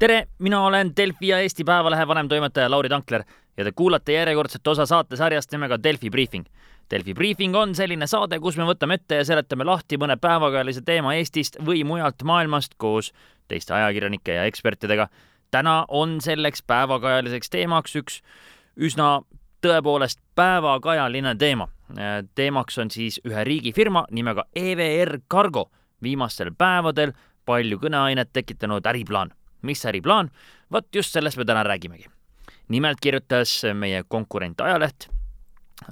tere, mina olen Delfi ja Eesti Päevalehe vanemtoimetaja Lauri Tankler ja te kuulate järjekordset osa saatesarjast nimega Delfi briifing. Delfi briifing on selline saade, kus me võtame ette ja seletame lahti mõne päevakajalise teema Eestist või mujalt maailmast koos teiste ajakirjanike ja ekspertidega. täna on selleks päevakajaliseks teemaks üks üsna tõepoolest päevakajaline teema. teemaks on siis ühe riigifirma nimega EVR Cargo viimastel päevadel palju kõneainet tekitanud äriplaan mis äriplaan? vot just sellest me täna räägimegi. nimelt kirjutas meie konkurent ajaleht,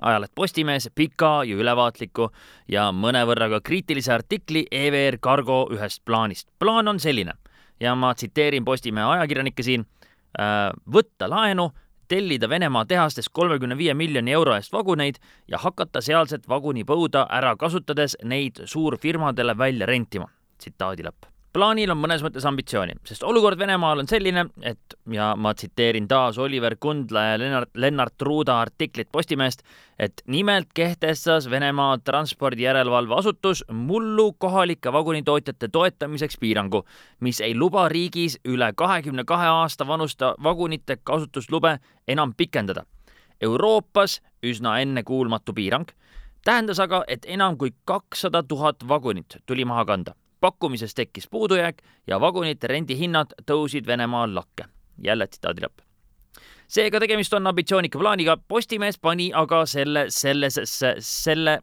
ajaleht Postimees pika ja ülevaatliku ja mõnevõrra ka kriitilise artikli EVR Cargo ühest plaanist. plaan on selline ja ma tsiteerin Postimehe ajakirjanikke siin, äh, võtta laenu, tellida Venemaa tehastest kolmekümne viie miljoni euro eest vaguneid ja hakata sealset vagunipõuda ära kasutades neid suurfirmadele välja rentima. tsitaadi lõpp plaanil on mõnes mõttes ambitsiooni, sest olukord Venemaal on selline, et ja ma tsiteerin taas Oliver Kundla ja Lennart, Lennart Ruuda artiklit Postimehest, et nimelt kehtestas Venemaa transpordijärelevalveasutus mullu kohalike vagunitootjate toetamiseks piirangu, mis ei luba riigis üle kahekümne kahe aasta vanuste vagunite kasutuslube enam pikendada. Euroopas üsna ennekuulmatu piirang tähendas aga, et enam kui kakssada tuhat vagunit tuli maha kanda pakkumises tekkis puudujääk ja vagunite rendihinnad tõusid Venemaal lakke. jälle tsitaadi lõpp. seega tegemist on ambitsioonika plaaniga, Postimees pani aga selle, sellesesse, selle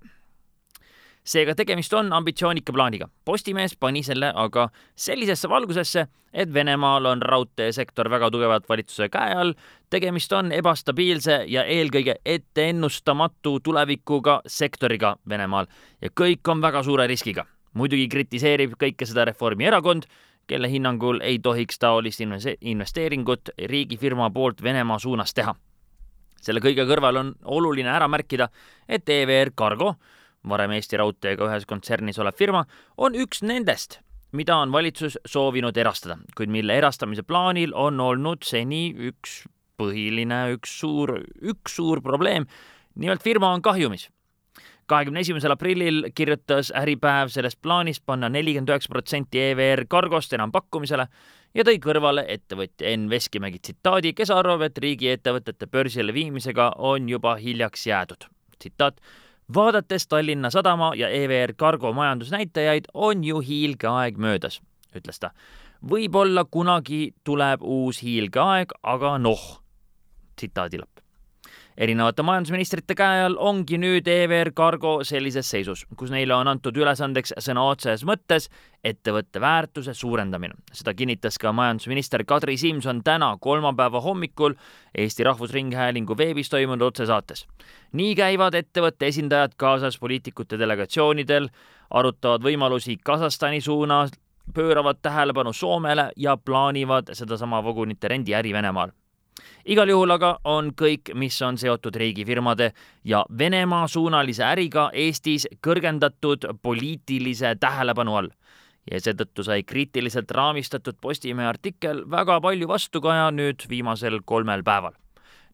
seega tegemist on ambitsioonika plaaniga. Postimees pani selle aga sellisesse valgusesse, et Venemaal on raudteesektor väga tugevalt valitsuse käe all, tegemist on ebastabiilse ja eelkõige etteennustamatu tulevikuga sektoriga Venemaal ja kõik on väga suure riskiga muidugi kritiseerib kõike seda Reformierakond, kelle hinnangul ei tohiks taolist investeeringut riigifirma poolt Venemaa suunas teha. selle kõige kõrval on oluline ära märkida, et EVR Cargo, varem Eesti Raudteega ühes kontsernis olev firma, on üks nendest, mida on valitsus soovinud erastada, kuid mille erastamise plaanil on olnud seni üks põhiline, üks suur, üks suur probleem. nimelt firma on kahjumis kahekümne esimesel aprillil kirjutas Äripäev sellest plaanist panna nelikümmend üheksa protsenti EVR Cargost enampakkumisele ja tõi kõrvale ettevõtja Enn Veskimägi tsitaadi, kes arvab, et riigiettevõtete börsile viimisega on juba hiljaks jäädud. tsitaat vaadates Tallinna Sadama ja EVR Cargo majandusnäitajaid, on ju hiilgeaeg möödas, ütles ta. võib-olla kunagi tuleb uus hiilgeaeg, aga noh, tsitaadi lõpp erinevate majandusministrite käe all ongi nüüd EVR Cargo sellises seisus, kus neile on antud ülesandeks sõna otseses mõttes ettevõtte väärtuse suurendamine. seda kinnitas ka majandusminister Kadri Simson täna, kolmapäeva hommikul Eesti Rahvusringhäälingu veebis toimunud otsesaates. nii käivad ettevõtte esindajad kaasas poliitikute delegatsioonidel, arutavad võimalusi Kasahstani suunas, pööravad tähelepanu Soomele ja plaanivad sedasama vagunite rendiäri Venemaal igal juhul aga on kõik, mis on seotud riigifirmade ja Venemaa suunalise äriga Eestis kõrgendatud poliitilise tähelepanu all ja seetõttu sai kriitiliselt raamistatud Postimehe artikkel väga palju vastukaja nüüd viimasel kolmel päeval.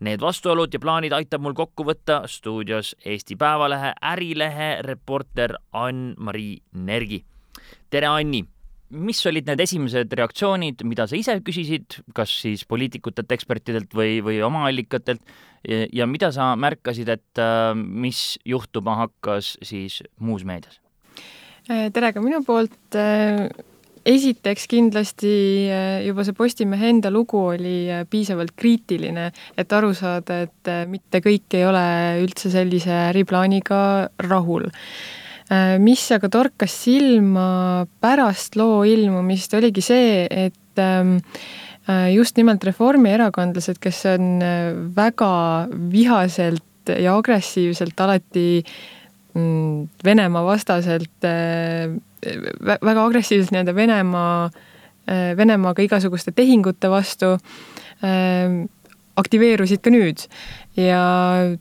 Need vastuolud ja plaanid aitab mul kokku võtta stuudios Eesti Päevalehe ärilehe reporter Ann-Mari Nergi. tere, Anni mis olid need esimesed reaktsioonid, mida sa ise küsisid, kas siis poliitikutelt, ekspertidelt või, või oma allikatelt ja mida sa märkasid, et äh, mis juhtuma hakkas siis muus meedias? Äh, tere ka minu poolt. Äh, esiteks kindlasti juba see Postimehe enda lugu oli piisavalt kriitiline, et aru saada, et mitte kõik ei ole üldse sellise äriplaaniga rahul mis aga torkas silma pärast loo ilmumist, oligi see, et ähm, äh, just nimelt reformierakondlased, kes on äh, väga vihaselt ja agressiivselt alati mm, Venemaa vastaselt, väga agressiivselt nii-öelda Venemaa, Venemaaga igasuguste tehingute vastu ähm, aktiveerusid ka nüüd ja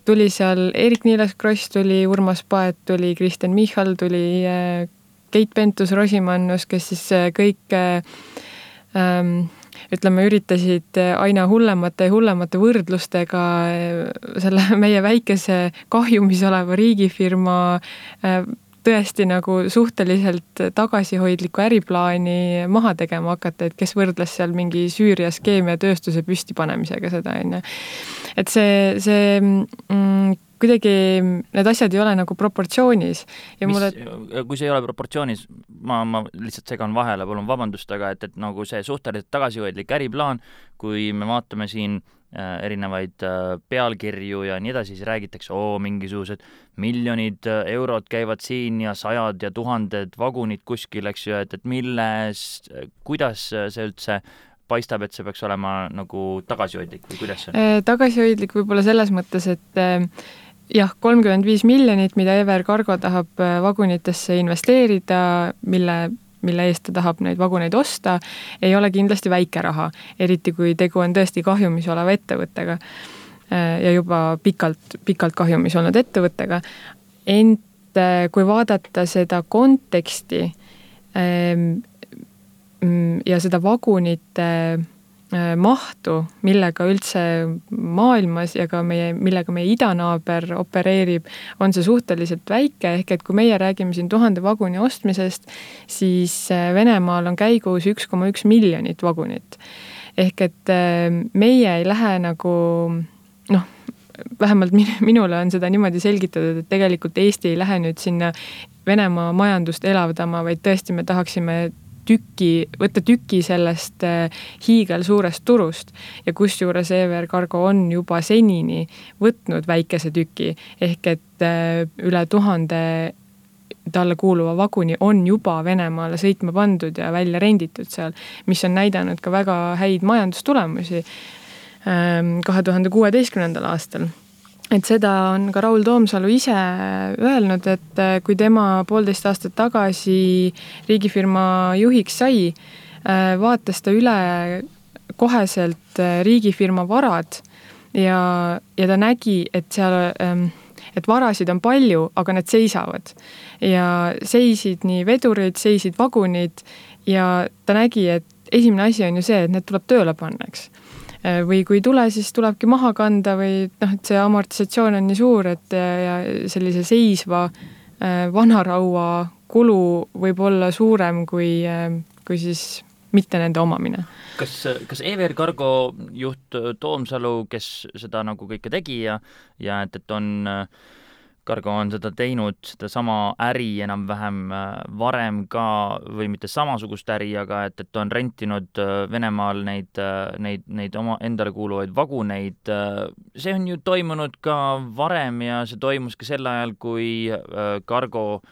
tuli seal Eerik-Niiles Kross, tuli Urmas Paet, tuli Kristen Michal, tuli äh, Keit Pentus-Rosimannus, kes siis äh, kõik äh, ähm, ütleme, üritasid aina hullemate ja hullemate võrdlustega selle meie väikese kahjumis oleva riigifirma tõesti nagu suhteliselt tagasihoidlikku äriplaani maha tegema hakata, et kes võrdles seal mingi Süürias keemiatööstuse püstipanemisega seda, on ju. et see, see mm, kuidagi need asjad ei ole nagu proportsioonis ja Mis, mulle kui see ei ole proportsioonis, ma, ma lihtsalt segan vahele, palun vabandust, aga et, et nagu see suhteliselt tagasihoidlik äriplaan, kui me vaatame siin äh, erinevaid äh, pealkirju ja nii edasi, siis räägitakse, oo, mingisugused miljonid äh, eurod käivad siin ja sajad ja tuhanded vagunid kuskil, eks ju, et, et milles, kuidas see üldse paistab, et see peaks olema nagu tagasihoidlik või kuidas see on? tagasihoidlik võib-olla selles mõttes, et jah, kolmkümmend viis miljonit, mida Ever Cargo tahab äh, vagunitesse investeerida, mille, mille eest ta tahab neid vaguneid osta, ei ole kindlasti väike raha, eriti kui tegu on tõesti kahjumis oleva ettevõttega. Äh, ja juba pikalt, pikalt kahjumis olnud ettevõttega. ent äh, kui vaadata seda konteksti ähm, mm, ja seda vagunite mahtu, millega üldse maailmas ja ka meie, millega meie idanaaber opereerib, on see suhteliselt väike, ehk et kui meie räägime siin tuhande vaguni ostmisest, siis äh, Venemaal on käigus üks koma üks miljonit vagunit. ehk et äh, meie ei lähe nagu noh, vähemalt minule on seda niimoodi selgitatud, et tegelikult Eesti ei lähe nüüd sinna Venemaa majandust elavdama, vaid tõesti me tahaksime tüki, võtta tüki sellest äh, hiigelsuurest turust. Ja kusjuures EVR Cargo on juba senini võtnud väikese tüki. Ehk et äh, üle tuhande talle kuuluva vaguni on juba Venemaale sõitma pandud ja välja renditud seal, mis on näidanud ka väga häid majandustulemusi ähm, kahe tuhande kuueteistkümnendal aastal et seda on ka Raul Toomsalu ise öelnud, et äh, kui tema poolteist aastat tagasi riigifirma juhiks sai, äh, vaatas ta üle koheselt äh, riigifirma varad ja, ja ta nägi, et seal, ähm, et varasid on palju, aga need seisavad. ja seisid nii vedurid, seisid vagunid ja ta nägi, et esimene asi on ju see, et need tuleb tööle panna, eks või kui ei tule, siis tulebki maha kanda või noh, et see amortisatsioon on nii suur, et ja sellise seisva äh, vanaraua kulu võib olla suurem kui, äh, kui siis mitte nende omamine. kas, kas EVR Cargo juht Toomsalu, kes seda nagu kõike tegi ja, ja et, et on äh, Cargo on seda teinud, sedasama äri enam-vähem äh, varem ka või mitte samasugust äri, aga et, et on rentinud äh, Venemaal neid, äh, neid, neid oma, endale kuuluvaid vaguneid. see on ju toimunud ka varem ja see toimus ka sel ajal, kui Cargo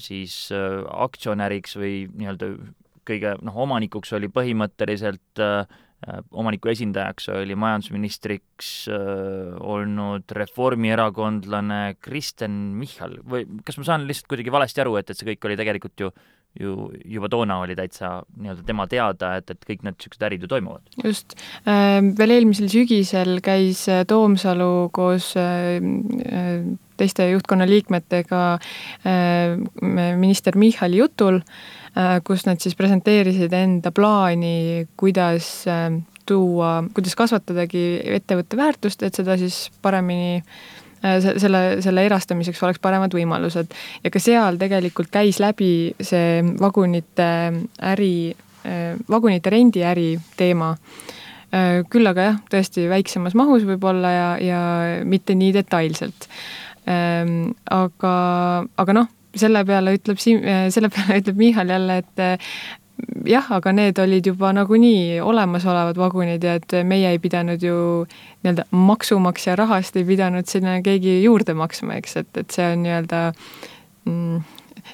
siis aktsionäriks või nii-öelda kõige noh, omanikuks oli põhimõtteliselt äh, omaniku esindajaks oli majandusministriks äh, olnud reformierakondlane Kristen Michal või kas ma saan lihtsalt kuidagi valesti aru, et, et see kõik oli tegelikult ju ju juba toona oli täitsa nii-öelda tema teada, et, et kõik need niisugused ärid ju toimuvad. just, äh, veel eelmisel sügisel käis Toomsalu koos teiste juhtkonna liikmetega minister Michali jutul Äh, kus nad siis presenteerisid enda plaani, kuidas äh, tuua, kuidas kasvatadagi ettevõtte väärtust, et seda siis paremini äh, selle, selle erastamiseks oleks paremad võimalused. ja ka seal tegelikult käis läbi see vagunite äri, vagunite rendiäri teema. küll aga jah, tõesti väiksemas mahus võib-olla ja, ja mitte nii detailselt. Aga, aga noh, selle peale ütleb Siim, äh, selle peale ütleb Michal jälle, et äh, jah, aga need olid juba nagunii olemasolevad vagunid ja et meie ei pidanud ju nii-öelda maksumaksja rahast ei pidanud sinna keegi juurde maksma, eks, et, et see on nii-öelda mm,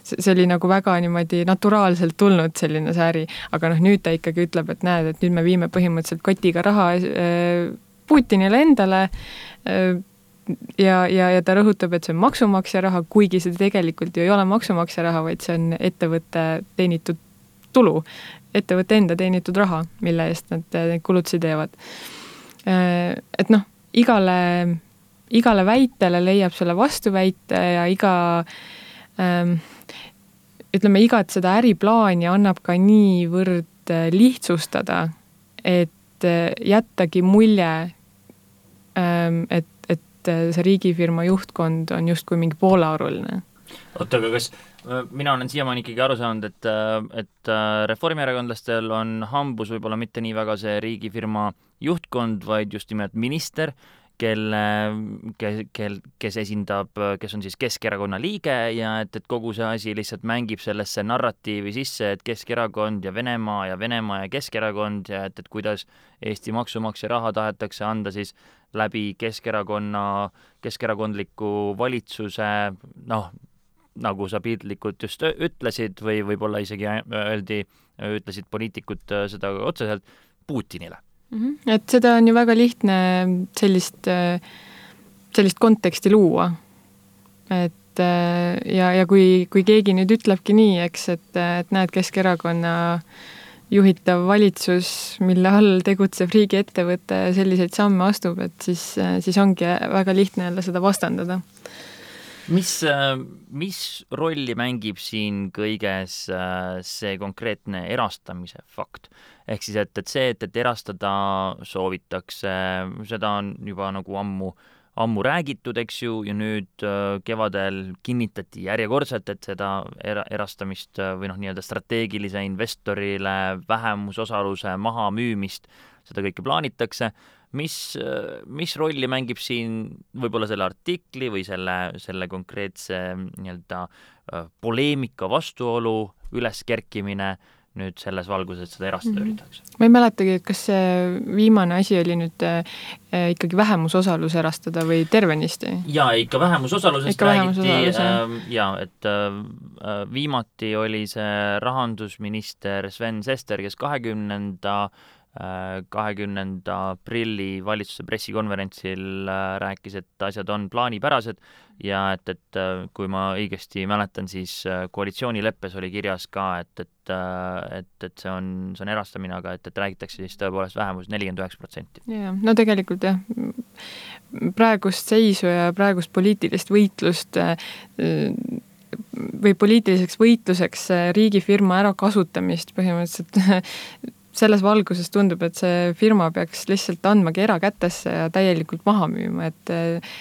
see oli nagu väga niimoodi naturaalselt tulnud selline see äri, aga noh, nüüd ta ikkagi ütleb, et näed, et nüüd me viime põhimõtteliselt kotiga raha äh, Putinile endale ja, ja, ja ta rõhutab, et see on maksumaksja raha, kuigi see tegelikult ju ei ole maksumaksja raha, vaid see on ettevõtte teenitud tulu, ettevõtte enda teenitud raha, mille eest nad neid kulutusi teevad. Äh, et noh, igale, igale väitele leiab selle vastuväite ja iga ähm, ütleme, igat seda äriplaani annab ka niivõrd lihtsustada, et jättagi mulje, ähm, et et äh, see riigifirma juhtkond on justkui mingi poolearuline. oota, aga kas, mina olen siiamaani ikkagi aru saanud, et, et reformierakondlastel on hambus võib-olla mitte nii väga see riigifirma juhtkond, vaid just nimelt minister, kelle, kel, kel, kes esindab, kes on siis Keskerakonna liige ja et, et kogu see asi lihtsalt mängib sellesse narratiivi sisse, et Keskerakond ja Venemaa ja Venemaa ja Keskerakond ja et, et kuidas Eesti maksumaksja raha tahetakse anda siis läbi Keskerakonna, keskerakondliku valitsuse noh, nagu sa piltlikult just ütlesid või võib-olla isegi öeldi, ütlesid poliitikud seda otseselt Putinile. Et seda on ju väga lihtne sellist, sellist konteksti luua. et ja, ja kui, kui keegi nüüd ütlebki nii, eks, et, et näed, Keskerakonna juhitav valitsus, mille all tegutseb riigiettevõte, selliseid samme astub, et siis, siis ongi väga lihtne jälle seda vastandada mis, mis rolli mängib siin kõiges see konkreetne erastamise fakt? ehk siis, et, et see, et, et erastada soovitakse, seda on juba nagu ammu, ammu räägitud, eks ju, ja nüüd kevadel kinnitati järjekordselt, et seda era-, erastamist või noh, nii-öelda strateegilise investorile vähemusosaluse mahamüümist, seda kõike plaanitakse mis, mis rolli mängib siin võib-olla selle artikli või selle, selle konkreetse nii-öelda äh, poleemika vastuolu üleskerkimine nüüd selles valguses seda erastada mm -hmm. üritatakse? ma ei mäletagi, et kas see viimane asi oli nüüd äh, ikkagi vähemusosalus erastada või tervenisti? jaa, ikka vähemusosalusest ikka räägiti äh, jaa, et äh, viimati oli see rahandusminister Sven Sester, kes kahekümnenda kahekümnenda aprilli valitsuse pressikonverentsil äh, rääkis, et asjad on plaanipärased ja et, et äh, kui ma õigesti mäletan, siis äh, koalitsioonileppes oli kirjas ka, et, et, et, et see on, see on erastamine, aga et, et räägitakse siis tõepoolest vähemus nelikümmend üheksa protsenti. jaa, no tegelikult jah, praegust seisu ja praegust poliitilist võitlust või poliitiliseks võitluseks riigifirma ärakasutamist põhimõtteliselt selles valguses tundub, et see firma peaks lihtsalt andmagi erakätesse ja täielikult maha müüma, et eh,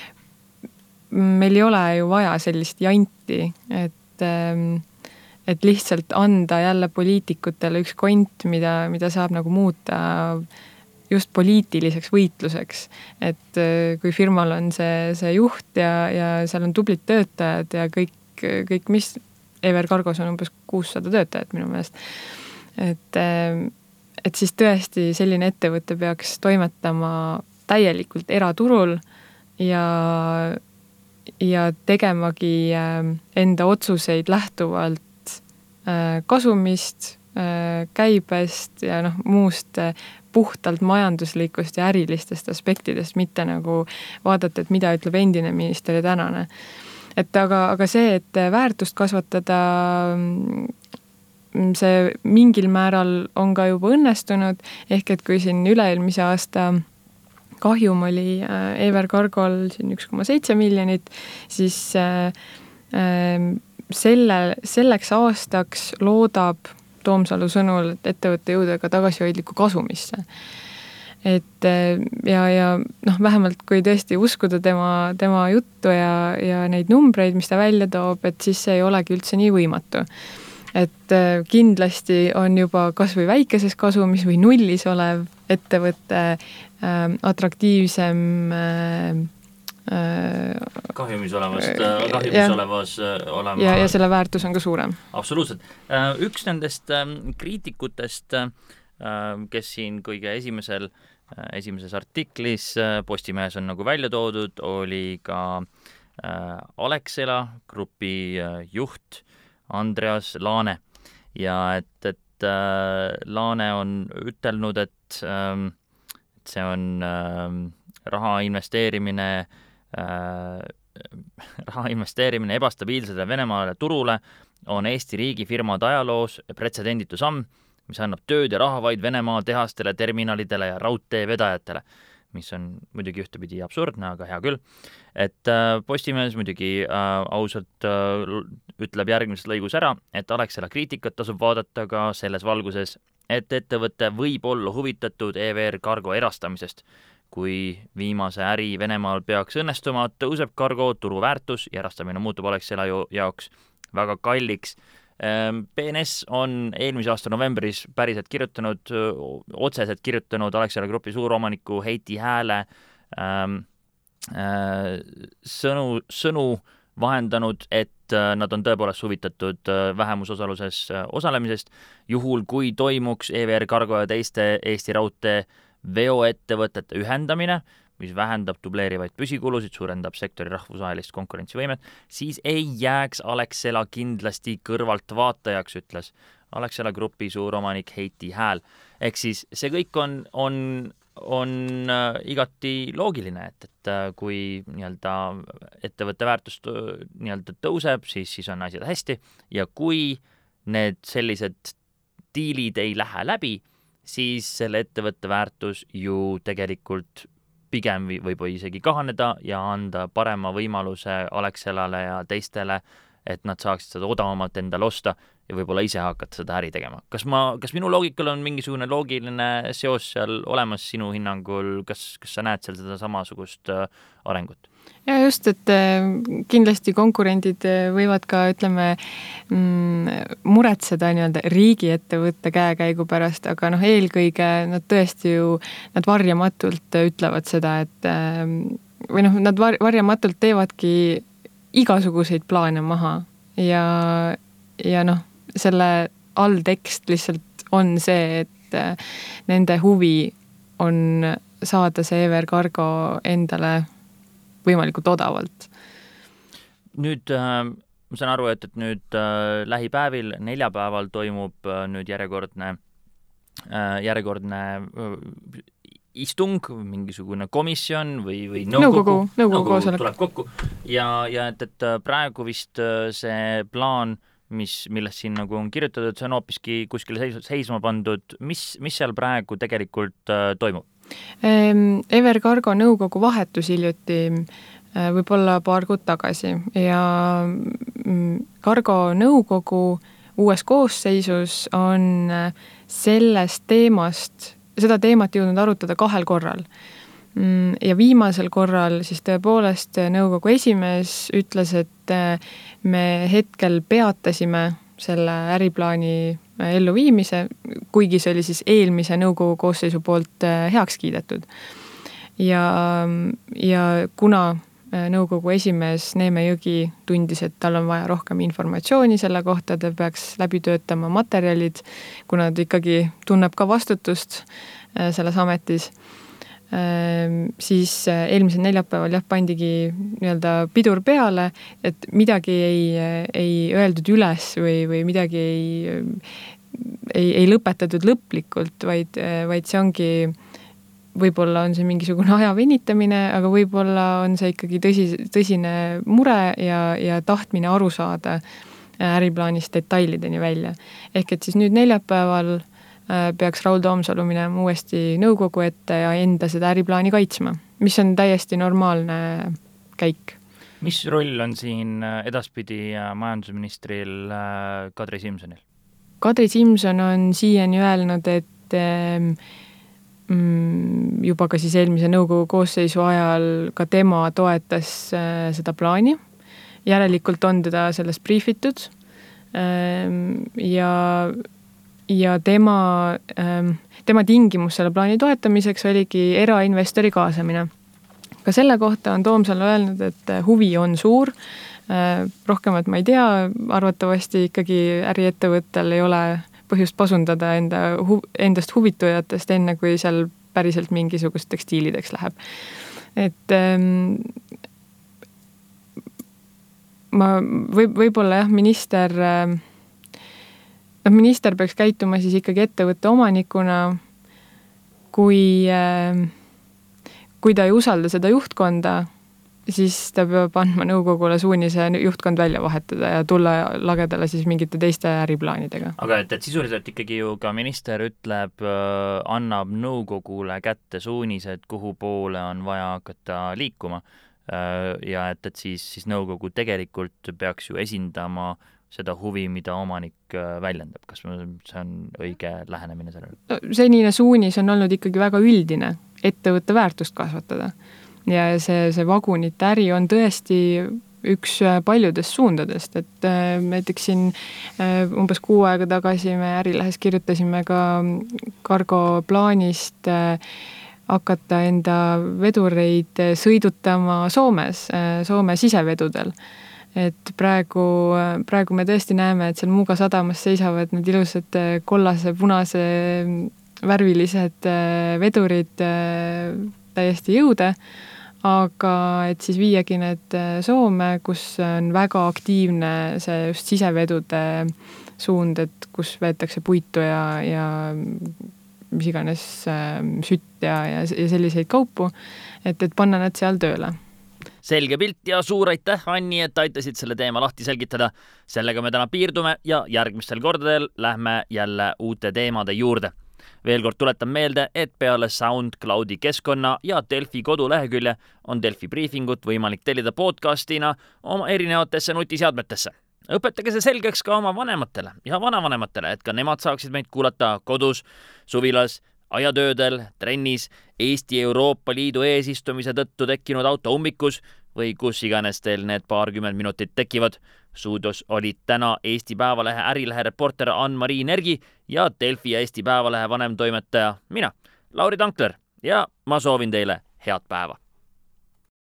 meil ei ole ju vaja sellist janti, et eh, et lihtsalt anda jälle poliitikutele üks kont, mida, mida saab nagu muuta just poliitiliseks võitluseks. et eh, kui firmal on see, see juht ja, ja seal on tublid töötajad ja kõik, kõik, mis, Ever Cargos on umbes kuussada töötajat minu meelest. et et siis tõesti selline ettevõte peaks toimetama täielikult eraturul ja, ja tegemagi äh, enda otsuseid lähtuvalt äh, kasumist, äh, käibest ja noh, muust puhtalt majanduslikust ja ärilistest aspektidest, mitte nagu vaadata, et mida ütleb endine minister ja tänane. et aga, aga see, et väärtust kasvatada see mingil määral on ka juba õnnestunud, ehk et kui siin üle-eelmise aasta kahjum oli äh, Ever Cargol siin üks koma seitse miljonit, siis äh, äh, selle, selleks aastaks loodab Toomsalu sõnul, et ettevõte jõuda ka tagasihoidlikku kasumisse. et äh, ja, ja noh, vähemalt kui tõesti uskuda tema, tema juttu ja, ja neid numbreid, mis ta välja toob, et siis see ei olegi üldse nii võimatu et äh, kindlasti on juba kas või väikeses kasumis või nullis olev ettevõte äh, atraktiivsem äh, äh kahjumis olevast, kahjumis ja, olevas olema ja, ja selle väärtus on ka suurem. absoluutselt. Üks nendest ähm, kriitikutest, kes siin kõige esimesel, esimeses artiklis Postimehes on nagu välja toodud, oli ka Alexela grupi juht Andreas Laane. Ja et, et äh, Laane on ütelnud, et ähm,, et see on äh, raha investeerimine äh,, raha investeerimine ebastabiilsele Venemaale turule on Eesti riigifirmade ajaloos pretsedenditu samm, mis annab tööd ja raha vaid Venemaa tehastele, terminalidele ja raudteevedajatele mis on muidugi ühtepidi absurdne, aga hea küll. et äh, Postimees muidugi äh, ausalt äh, ütleb järgmises lõigus ära, et Alexela kriitikat tasub vaadata ka selles valguses, et ettevõte võib olla huvitatud EVR Cargo erastamisest. kui viimase äri Venemaal peaks õnnestuma, tõuseb Cargo turuväärtus ja erastamine muutub Alexela jaoks väga kalliks. BNS on eelmise aasta novembris päriselt kirjutanud, otseselt kirjutanud Alexela Grupi suuromaniku Heiti Hääle ähm, äh, sõnu, sõnu vahendanud, et äh, nad on tõepoolest huvitatud äh, vähemusosaluses äh, osalemisest, juhul kui toimuks EVR Cargo ja teiste Eesti Raudtee veoettevõtete ühendamine, mis vähendab dubleerivaid püsikulusid, suurendab sektori rahvusvahelist konkurentsivõimet, siis ei jääks Alexela kindlasti kõrvaltvaatajaks, ütles Alexela Grupi suuromanik Heiti Hääl. ehk siis see kõik on, on, on äh, igati loogiline, et, et äh, kui nii-öelda ettevõtte väärtus äh, nii-öelda tõuseb, siis, siis on asjad hästi ja kui need sellised diilid ei lähe läbi, siis selle ettevõtte väärtus ju tegelikult pigem võib isegi kahaneda ja anda parema võimaluse Alexelale ja teistele, et nad saaksid seda odavamalt endale osta ja võib-olla ise hakata seda äri tegema. kas ma, kas minu loogikal on mingisugune loogiline seos seal olemas sinu hinnangul, kas, kas sa näed seal seda samasugust äh, arengut? Ja just, et äh, kindlasti konkurendid äh, võivad ka ütleme mm, muretseda nii-öelda riigiettevõtte käekäigu pärast, aga noh, eelkõige nad tõesti ju, nad varjamatult ütlevad seda, et äh, või noh, nad var-, varjamatult teevadki igasuguseid plaane maha ja, ja noh, selle alltekst lihtsalt on see, et nende huvi on saada see EVR Cargo endale võimalikult odavalt. nüüd äh, ma saan aru, et, et nüüd äh, lähipäevil, neljapäeval toimub äh, nüüd järjekordne äh,, järjekordne äh, istung, mingisugune komisjon või, või nõukogu, nõukogu, nõukogu koosolek tuleb kokku ja, ja et, et äh, praegu vist äh, see plaan, mis, millest siin nagu on kirjutatud, see on hoopiski kuskile seis, seisma pandud, mis, mis seal praegu tegelikult äh, toimub? Ehm, Ever Cargo nõukogu vahetus hiljuti, äh, võib-olla paar kuud tagasi ja Cargo mm, nõukogu uues koosseisus on äh, sellest teemast, seda teemat jõudnud arutada kahel korral. Mm, ja viimasel korral siis tõepoolest nõukogu esimees ütles, et äh, me hetkel peatasime selle äriplaani elluviimise, kuigi see oli siis eelmise nõukogu koosseisu poolt äh, heaks kiidetud. ja, ja kuna äh, nõukogu esimees Neeme Jõgi tundis, et tal on vaja rohkem informatsiooni selle kohta, ta peaks läbi töötama materjalid, kuna ta ikkagi tunneb ka vastutust äh, selles ametis siis äh, eelmisel neljapäeval jah, pandigi nii-öelda pidur peale, et midagi ei, ei öeldud üles või, või midagi ei, ei, ei lõpetatud lõplikult, vaid, vaid see ongi, võib-olla on see mingisugune aja venitamine, aga võib-olla on see ikkagi tõsi, tõsine mure ja, ja tahtmine aru saada äriplaanist detailideni välja. ehk et siis nüüd neljapäeval peaks Raul Toomsalu minema uuesti nõukogu ette ja enda seda äriplaani kaitsma, mis on täiesti normaalne käik. mis roll on siin äh, edaspidi äh, majandusministril Kadri Simsonil? Kadri Simson on siiani öelnud, et ähm, mm, juba ka siis eelmise nõukogu koosseisu ajal ka tema toetas seda plaani. järelikult on teda sellest briifitud. Ähm, ja ja tema, ähm, tema tingimus selle plaani toetamiseks oligi erainvestori kaasamine. ka selle kohta on Toomsalu öelnud, et äh, huvi on suur, äh, rohkemat ma ei tea, arvatavasti ikkagi äriettevõttel ei ole põhjust pasundada enda hu-, endast huvitujatest, enne kui seal päriselt mingisugusteks diilideks läheb. et ähm, ma võib, võib-olla jah, minister äh, noh, minister peaks käituma siis ikkagi ettevõtte omanikuna, kui, äh, kui ta ei usalda seda juhtkonda, siis ta peab andma nõukogule suunise juhtkond välja vahetada ja tulla lagedale siis mingite teiste äriplaanidega. aga et, et sisuliselt ikkagi ju ka minister ütleb, äh, annab nõukogule kätte suunised, kuhu poole on vaja hakata liikuma äh, ja et, et siis, siis nõukogu tegelikult peaks ju esindama seda huvi, mida omanik äh, väljendab, kas see on õige lähenemine sellele? no senine suunis on olnud ikkagi väga üldine, ettevõtte väärtust kasvatada. ja see, see vagunite äri on tõesti üks paljudest suundadest, et näiteks siin umbes kuu aega tagasi me Ärilehes kirjutasime ka kargo plaanist hakata enda vedureid sõidutama Soomes, Soome sisevedudel et praegu, praegu me tõesti näeme, et seal Muuga sadamas seisavad need ilusad kollase, punase värvilised vedurid täiesti jõude, aga et siis viiagi need Soome, kus on väga aktiivne see just sisevedude suund, et kus veetakse puitu ja, ja mis iganes sütt ja, ja, ja selliseid kaupu, et, et panna nad seal tööle selge pilt ja suur aitäh, Anni, et aitasid selle teema lahti selgitada. sellega me täna piirdume ja järgmistel kordadel lähme jälle uute teemade juurde. veel kord tuletan meelde, et peale SoundCloudi keskkonna ja Delfi kodulehekülje on Delfi briifingut võimalik tellida podcastina oma erinevatesse nutiseadmetesse õpetage see selgeks ka oma vanematele ja vanavanematele, et ka nemad saaksid meid kuulata kodus, suvilas aiatöödel, trennis, Eesti Euroopa Liidu eesistumise tõttu tekkinud autoummikus või kus iganes teil need paarkümmend minutit tekivad. stuudios olid täna Eesti Päevalehe Ärilehe reporter Ann-Mari Nergi ja Delfi ja Eesti Päevalehe vanemtoimetaja mina, Lauri Tankler ja ma soovin teile head päeva